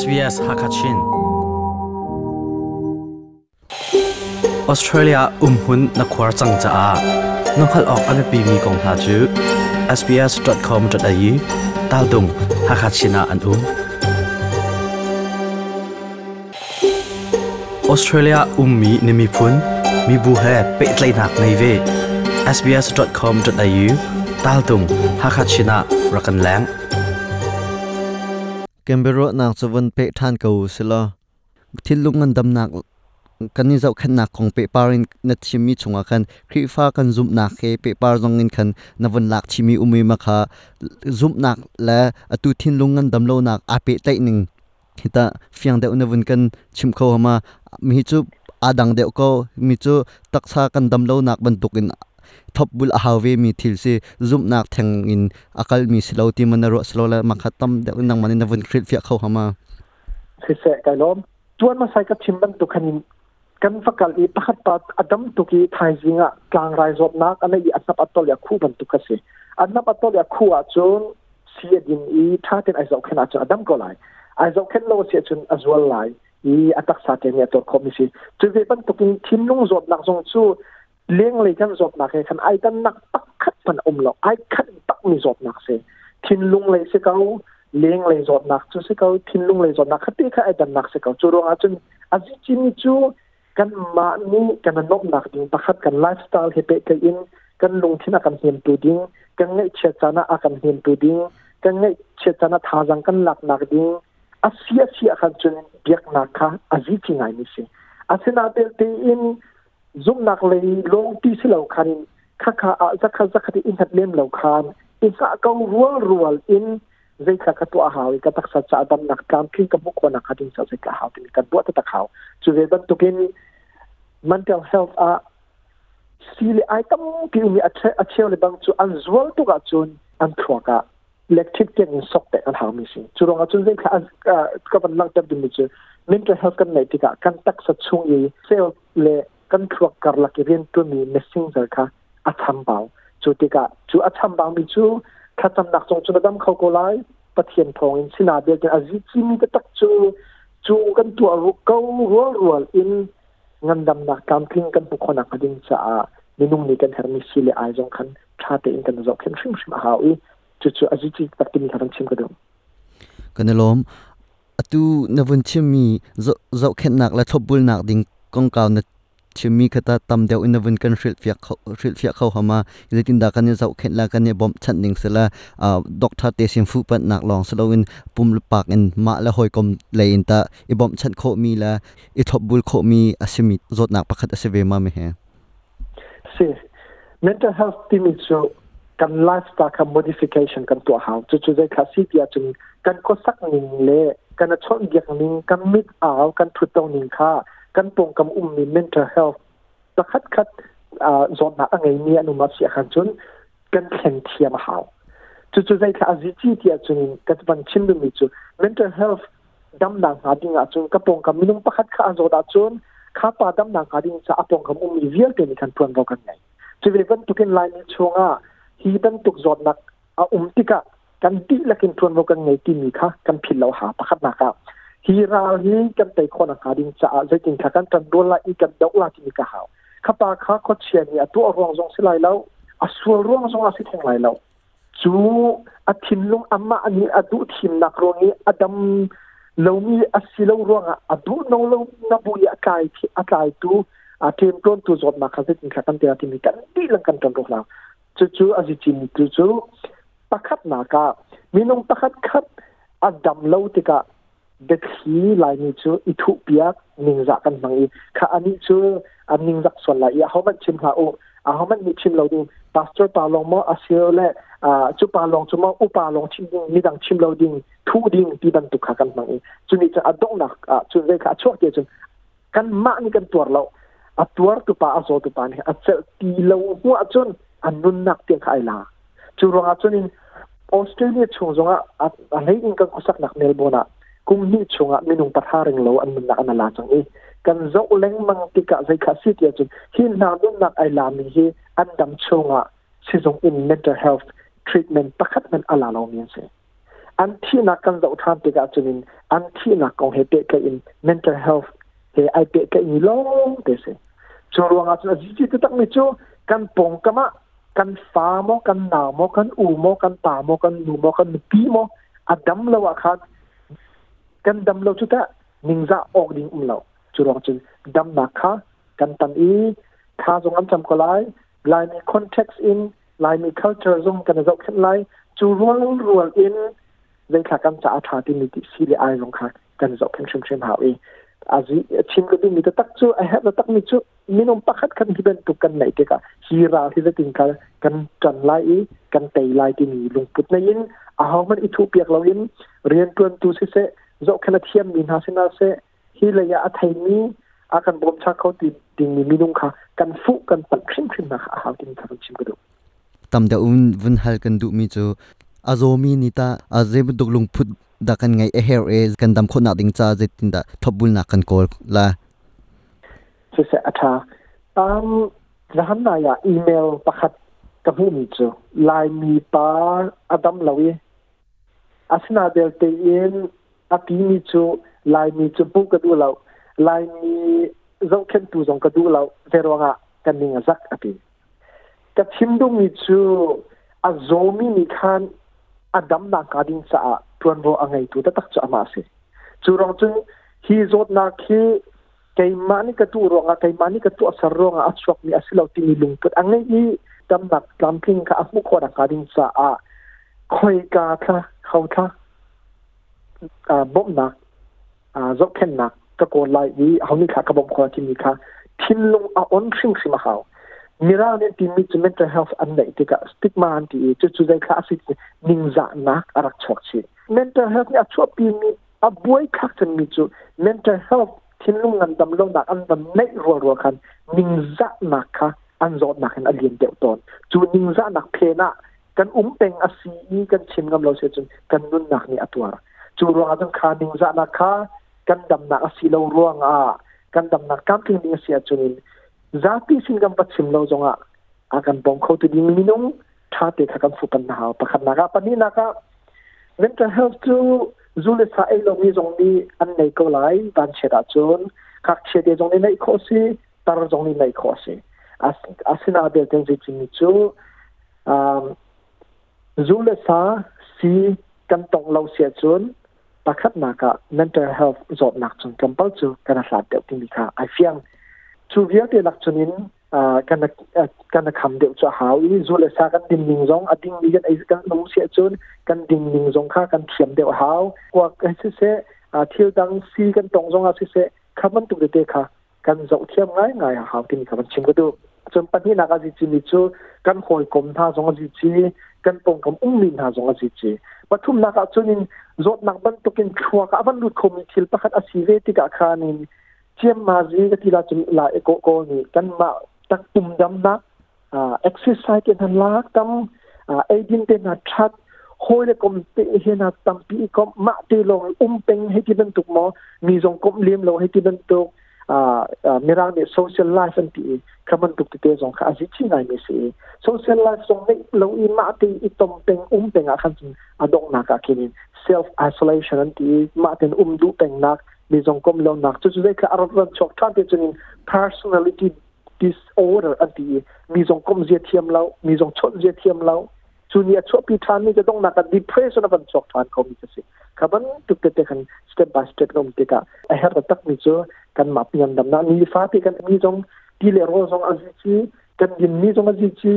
SBS Hakachin Australia umhun na khwar chang cha a n o k h a l ok ame pi mi kong ha chu sbs.com.au tal dung hakachina an um Australia ummi n e m i phun mi bu he pe tlai nak nei ve sbs.com.au tal dung hakachina rakan lang Canberra นักจวนเปทานกูสิละทิลุงเงินดำนักกันนี่เจ้าขันนักของเปปารินนัดชิมีชงกันครีฟ้ากันซุมนักเฮเปปาร์จงเงินขันนวันลักชิมีอุมีมาค่ะซุมนักและอตุทิลุงเงินดำโลนักอาเปไตหนึ่งฮิตาฟียงเดอุนวันกันชิมเขาหามามีจูอาดังเดวก็มีจูตักซากันดำโลนักบรรทุกอินทบบุลอาฮาวมีทิลซีซุมนักแทงอินอาการมีสโลตีมันรสโลละมาคัตัมเด็กนังมันนวันคริสเฟีเข้ามาเสกไก่ลอมตัวมาใส่กับชิมบันตุกันกันฟักกลีพัดปัดอดัมตุกีทายจิงะกลางไรจบนักอันนี้อันนับอัตโตเลคู่บันตุกัสีอันนับอัตโตเลคู่อาจนเสียดินอีท่าเต็นไอโซเคนอาจจะอดัมก็ไหลไอโซเคนโลเสียจนอัจวลไลลอีอัตัสษาเตเนี่ยตัวคอมมิชชั่นจุดเด่นตุกินทิมลุงจบนักจงจูเลี้ยงเลยกันสอบหนักเลยคันไอ้ตันนักตักขัดมันอมหลอกไอขัดตักมีสอบหนักเสียทิ้นลุงเลยสิเขาเลี้ยงเลยสอบหนักจุสิเขาทิ้นลุงเลยสอบหนักขัดที่ข้าไอ้ตันนักสิเขาจูรงอาจนอาจิจิมจูกันมานี่กันนกหนักดิ้งตักขัดกันไลฟ์สไตล์เฮเปกัอินกันลุงที่นักกันเฮีนตูดิ้งกันเงยเชียจานะอาการเฮีนตูดิ้งกันเงยเชียจานะทาจังกันหลักหนักดิ้งอาเสียเสียขันจนเบียกหนักค่ะอาจิจิไงนี่สิอาเซนาเตลตีอินซุ n นักเลยลงที่สิเหาคันคักคอะสักคักที่อินทัดเลมเหาคานอินสะกัรัวรัวอินเกตัวหาวกตักสัจจะดำนักกามคิงกับบุคคลนักดินสจกะหาวกบวตตะขาวจนตุกิน mental health อะ le เลไอตัมกิมีอะเชลบังจูอันซวลตุกะจูนอันทกะเล็กทิกเกอกตอันาวมิจูรงอะจูเกกกะบันลังตับดิมิจู mental health กันไ e นติกะกันตักสัจชีเซลเล kan thuak kar la ki rian tu mi missing zer kha a cham bau chu ti ka chu a cham bau mi chu kha cham nak chong chu dam khau ko lai pathian phong in sina be ke azi chi mi ta tak chu chu kan tu a ko rual rual in ngam dam na kam kling kan pu khona ka ding cha a ni nung ni kan her mi si le ai jong khan tha te in kan zo khem shim shim ha u chu chu azi chi tak ti mi kan chim ka dong kan lom atu na vun chim mi zo zo khen nak la thop bul nak ding kong kaw na chimi khata tam deu in avin kan ril fiak ril fiak khaw hama letin da kan zau khen la kan bom chan ning sela doctor te sim fu pat nak long selo in pum pak in ma la hoi kom le in ta i bom chan kho mi la i thop bul kho mi asimi zot nak pakhat ase ve ma me he se mental health team so kan lifestyle kan modification kan to how to to the classic ya chung kan ko sak ning le kan a chon giak ning kan mit aw kan thu tong ning kha กันตรงกับอุ้มมี mental health ตะคัดคัดอ่าจดหนักองไรเนีอนุมัติเสียขันจนกันแข็งเทียมหาจุดจุดใจคืออาจจะที่จุนกันบังชิมดูมิจุ mental health ดำหนังอาดิ้งอาจุนกับตรงกับมีนุมประคัดคัดจดอาจุนข้าป่าดำหนังอาดิ้งจะอ่ะตรงกับอุ้มมีเวียดเกินกันพูนบอกกันไงจุดเว้นตุกินไลน์มีช่วงอ่ะฮีดันตุกจดหนักอุ้มติกะกันดีละกินพูนบอกกันไงที่มีข้ากันผิดเราหาประคัดหนักอ่ะฮีราฮีกันแต่คนอาคารดิ้งจะอาจจะกิงขากันกันดวนละอีกันดอกละที่มีกะาวข้าปาข้าก็เชียนี่ยตัวร่วงทรงสิไลแล้วอัศวร่วงทรงอาศิทถึงไลแล้วจู่อัฐินลงอามมาอันนี้อัดูทิมนักรวงนี้อดัมเรามีอาศิลรวงอ่ะอัดูน้องเรานับุญยากายที่อัตายตวอัเิมต้นตัวจดมาข้าจะกินัากันเตียที่มีกันดีลังกันกันดอกลาจูจูอัศจิมจูจูตระขัดหน้าก้ามีนงประขัดขับอัดัมเาที่ก้าดกฮีลายนี้ชื่ออิทูเปียกนิงจักกันบางอีข้าอันนี้ชื่ออันนิงจักส่วนละเอียดเขามันชิมหาอุอาเขามันมีชิมเราดิ้งสเจอร์ปาลองมออาเซียและอ่าจุปาลองจุมออุปาลองชิมดิ้งมีดังชิมเราดิ้งทูดิ้งที่บรรทุกขากันบางอีจุนี้จะอัดงหนักอ่าจุนเรขาชั่วเดียวจุนกันมานี่กันตัวเราอัตัวตุปาอาโซตุปานี่อัศเซตีเราหัวจุนอันนุนหนักเตียงไอ่ลาจุรงอาจุนออสเตรเลียชงจงอ่ะอะไรอิงกันกุศลหนักเมลโบนา kum ni chunga minung patharing lo an na an la chang e kan zo leng mang ti ka zai khasi ti chu hi na nu na ai la mi hi an dam chunga si jong in mental health treatment pakhat men ala lo mi se an thi na kan zo than ti ka chunin an thi na kong he te ka in mental health he ai te ka ni lo te se chu ruanga chu ji ji tak mi chu kan pong kama kan fa mo kan na mo kan u mo kan pa mo kan nu mo kan pi mo adam lawa khat กันดำเราชุดะนิงจะออกดิ่งอุ่มเราจุรองจึงดำมาค่ะกันตันอีท่าสงอันจำก็ไล่ไล่ในคอนเท็กซ์อินไล่มี culture ซุ่มกันจะจบเค่นไล่จุรวงรวงอินเลขากรรมจะอาชาติมีติสีเลไงลงค่ะกันจบแค่เชิงเชิงหาอีอาจีชิมก็ดีมีแต่ตักจุ่ไอเหตุตักมีจุ่มีนมปักขัดกันที่เป็นตุกกันไหนเกะฮีราที่จะติงกันกันจันไล่อีกันเตยไล่ที่มีลงปุ๊บในยินอาหารมันอิทูเปียกเราอินเรียนตัวตัวเสะ zo khela thiam min ha sina se hi le ya athai mi a kan bom cha kho ti ding mi minung kha kan fu kan tak khrim khrim na ha ha tin thar chim gdu tam da un vun hal kan du mi chu azomi nita azeb duklung phut da kan ngai hair is kan dam khona ding cha je tin da thobul na kan kol la se se atha tam rahan na ya email pakhat ka hu mi chu lai mi pa adam lawi asna del te in อาทิมิจูไลมิจูปูกระดูเราไลมิจงเข็นตูจงกระดูเราเซรวงะกันนิงสักอาทิกระชิมดูมิจูอาโจมิมิคันอาดัมนาการินสาทวนโรอังไงตูตะตักจะมาเสจูรองจึงฮีโจนักฮีเกยมันก็ตัวร้องอะเกยมันก็ตัวสรองอะอัศวกมีอาศัยเราที่มีลุงก็อันนี้ดัมบักลัมพิงค่ะมุขคงการินสาอ่ะคอยกาค่ะเขาค่ะบกนักยกเข็นนักตะโกนไล่วีเอานี่ค่ะกระบอกคมที่นี่ค่ะทิ้งลงอ่อนชิงสิมาเขามีเราเนี่ยที่มีจ mental health อันไหนที่กับสติมาอันที่จะช่วยคลาสิกนิ่งจหนักอารักชกชี mental health เนี่ยชั่วปีมีอับวยคักจนมีจุ mental health ทิ้งลงนันดำลงนักอันดำไม่รัวรัวคันนิ่งจะนักค่ะอันจอดนักอันเรียนเดียวตอนจูนิ่งจะนักเพนะกันอุ้มเป็งอาศีกันชิมกำเราเสียจนกันนุ่นหนักนี่อตัวจูรัาจังขาดิงจากนักฆ่ากันดำหนักสิเลวร่วงอ่ะกันดำหนักกัี่ินเสียจุนินจากที่สิ่งกัำปัจฉิมเลวจงอ่ะอาการบ่งเขาตัวดิมีนุ่งท่าเด็กกำฟุบันหนาวประคันนะครับปนีนัก mental health to จูเลสไอลงมีจงดีอันไหนก็ไล่บันเชิดจุนขักเชิดจงดี้ไม่ค่อยสิตารจงดี้ไม่ค่อยสิอาสอาสินาเดลเต็งจิมิจู่าจูเลสาสีกันตรงเราเสียจุน pakhat na ka mental health zot nak chung kampal chu kana hlat deuh ti mi kha ai fiang chu vial te lak chunin kana kana kham deuh chu hau ini zul sa kan ding ning zong a ding igen ai kan nong sia chun kan ding ning zong kha kan thiam deuh hau kwa ka se se thil dang si kan tong zong a se se khaman tu de te kha kan zau thiam ngai ngai hau ti mi kha ban chim ko du chun pan hi na ka ji chi mi chu kan khoi kom tha zong ji chi kan pong thom ung min ha zong asi chi pathum na ka chunin zot nak ban tokin thua ka avan lu khomi thil pakhat asi ve ti ka khanin chiam ma zi ka tila chum la eko ko ni kan ma tak tum dam na exercise ke han lak tam aidin te na that hoi le kom te he na tam pi kom ma te long um peng he ti ban tuk mo mi zong kom lim lo he ti ban tuk mirang de social life an ti khaman tuk te zong kha aji chi ngai mi si social life zong nei lo i ma ti i tom teng um teng a khan chin adong na ka kin self isolation an ti ma ten um du teng nak mi zong kom lo nak chu chu ka ar ran chok than te chin personality disorder an ti mi zong kom zia thiam lo mi zong chot zia thiam lo สุนีย์ชั่วปีทานนี่จะต้องหนักดิเพรส r e s s i o n นะครับทานเขามีจะสิครับมันตุกเตะกัน step by step ลงติดก้นไอ้เหตุตักมิเจอกันมาพปลีนดัำน้นมีฟ้าพีกันมีจงดีเลโรจงอาจิจิกันยินมีจงอาจิจิ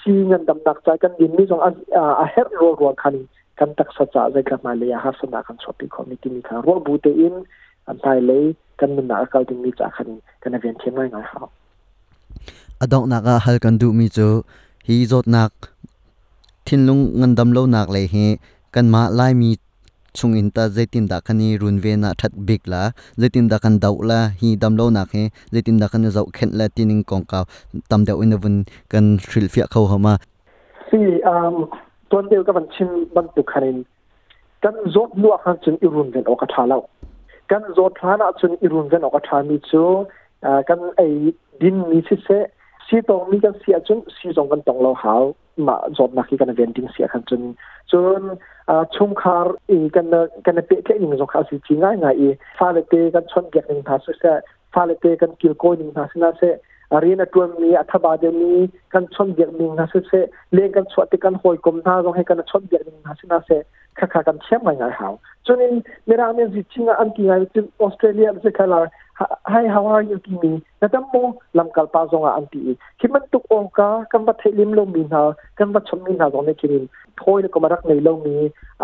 สีเันดัหนักใจกันยินมีจงอาไอ้เหตุรัวรัวคนกันตักสัจจะเด้กลับมาเลยฮะสนักันชอ่วปีเขมีที่มีการรัวบูเตอินอันตายเลยกันมันหนักเขาถึงมีจากคันกันเวียนเทียนไม่ไงครับอดอกนักฮัลกันดูมิเจอฮีจดนัก thinlung ngan dam lo nak le he kan ma lai mi chung in ta zaitin da khani run ve na that big la zaitin da kan dau la hi dam lo na khe zaitin da kan zau khen la tining kong ka tam deu in bun kan thril fia khau hama si um ton deu ka ban chin ban tu kharin kan zot lu a khan chun irun ven o ka thalau kan zot thana chun irun ven o ka thami chu uh, kan ai din mi si se สีตรงมีกันเสียจนสีตรงกันตรงเราหามาจบนักกันเวนดิ้งเสียกันจนจนชงคาร์อีกันกันเปกแค่หนึ่งสองขาสิจีิง่ายง่ายอีฟาเลเตกันชนเกียกหนึ่งทาสุเสฟาเลเตกันกิลโกหนึ่งทาสุนาเสเรียนตัวมีอัฐบาเดมีกันชนเกียกหนึ่งนะสิเสเลี้ยงกันสวัสดิกันหอยกลมท่าตองให้กันชนเกียกหนึ่งนะสินาเสค่ากันเชื่อมง่ายหาวจนนี้เมื่อเราเนี่ิจ่ิงอันที่ง่ายจนออสเตรเลียเม่ใช่แคร hi how are you kimi na tam mo lam kal pa zonga anti kiman tu ko ka kan ba thelim lo mi na kan ba chom mi na zong ne kimi thoi le komarak nei lo mi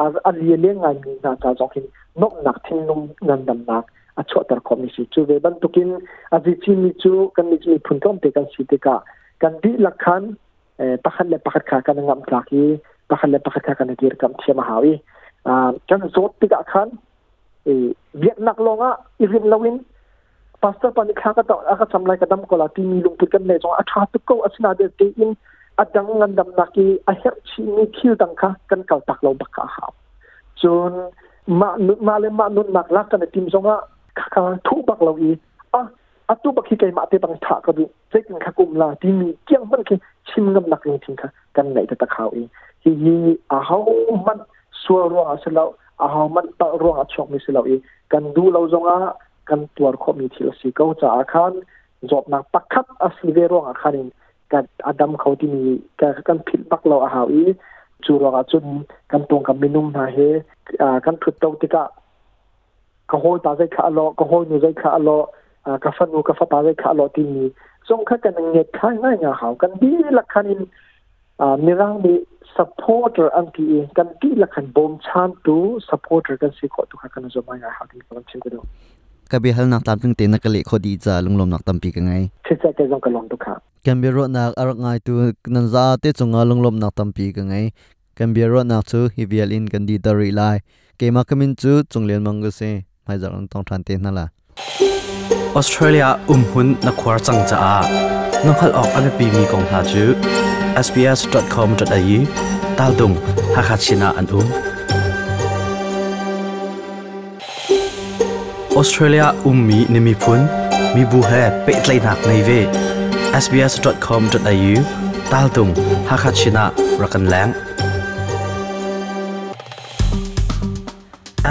a a ri le nga mi na cha zong kimi nok nak thin num nan dam nak a chho tar khom ni si chu ve ban tukin a ji chi mi chu kan ni chi phun tom te kan si te ka kan di lakhan e, pakhat le pakhat kha kan ngam tla ki pakhat le pakhat kha kan dir kam thema hawi kan zot ti ka khan e viet nak longa irin rim lawin พัสดุปานข้าก็ต่ออาก็สัมไยกระดมกลาตีมีลงตุกันในจังอาชาตุกอัศนาเดตีอินอาดังงันดำนักีอาเฮชิมิคิวตังค่ะกันเก่าตักเราบักข้าวจนมาลุมาเลมานุนมากลักกันในทีมจงอาข้าทุบักเราอีอ่ะอาตุบักที่ไกมาเตปังถากระดูเจ๊กันข้ากุ่มลาตีมีเกี่ยงมันคือชิมน้ำหนักลงทิ้งค่ะกันไหนแต่ตะข่าวเองฮีฮีอาเฮามันสัวรัวเสร็จแล้วอาเฮามันตะรัวช็อกมิสเสร็จลวอีกันดูเราจงอา kan tuar kho mi thil si ko cha khan zop na pakhat a si ve rong a khanin kan adam khauti mi ka kan phil bak lo a hawi chu ro ga chun kan tong ka minum na he kan phut tau ti ka ka hol ta zai kha lo ka hol nu zai kha lo ka fan nu ka fa ta zai kha lo ti mi song kha kan nge khai na nga haw kan bi la khanin mi rang ni supporter ang ki kan ti la khan bom chan tu supporter kan si ko tu kha kan zo ma nga haw ti kan chim ko kabi hal nak tam ting te nakali khodi cha lunglom nak tampi ka ngai chicha ke jong kalom tu kha kambiro nak arak ngai tu nanza te chunga lunglom nak tampi ka ngai kambiro nak chu hivial in kan di ta ri lai kema kamin chu chunglen mang ga se mai jarang tong than te na la Australia umhun na khwar chang cha a nonghal ok ame pi mi kong ha chu sbs.com.au tal dung hakhat china an um Australia ummi nimi phun mi bu he pe tlai nak nei ve sbs.com.au tal tung hakhat china rakan lang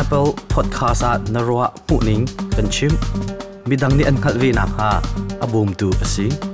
Apple Podcast at Narwa Puning Kanchim midang ni an khalvi na ha abum tu asing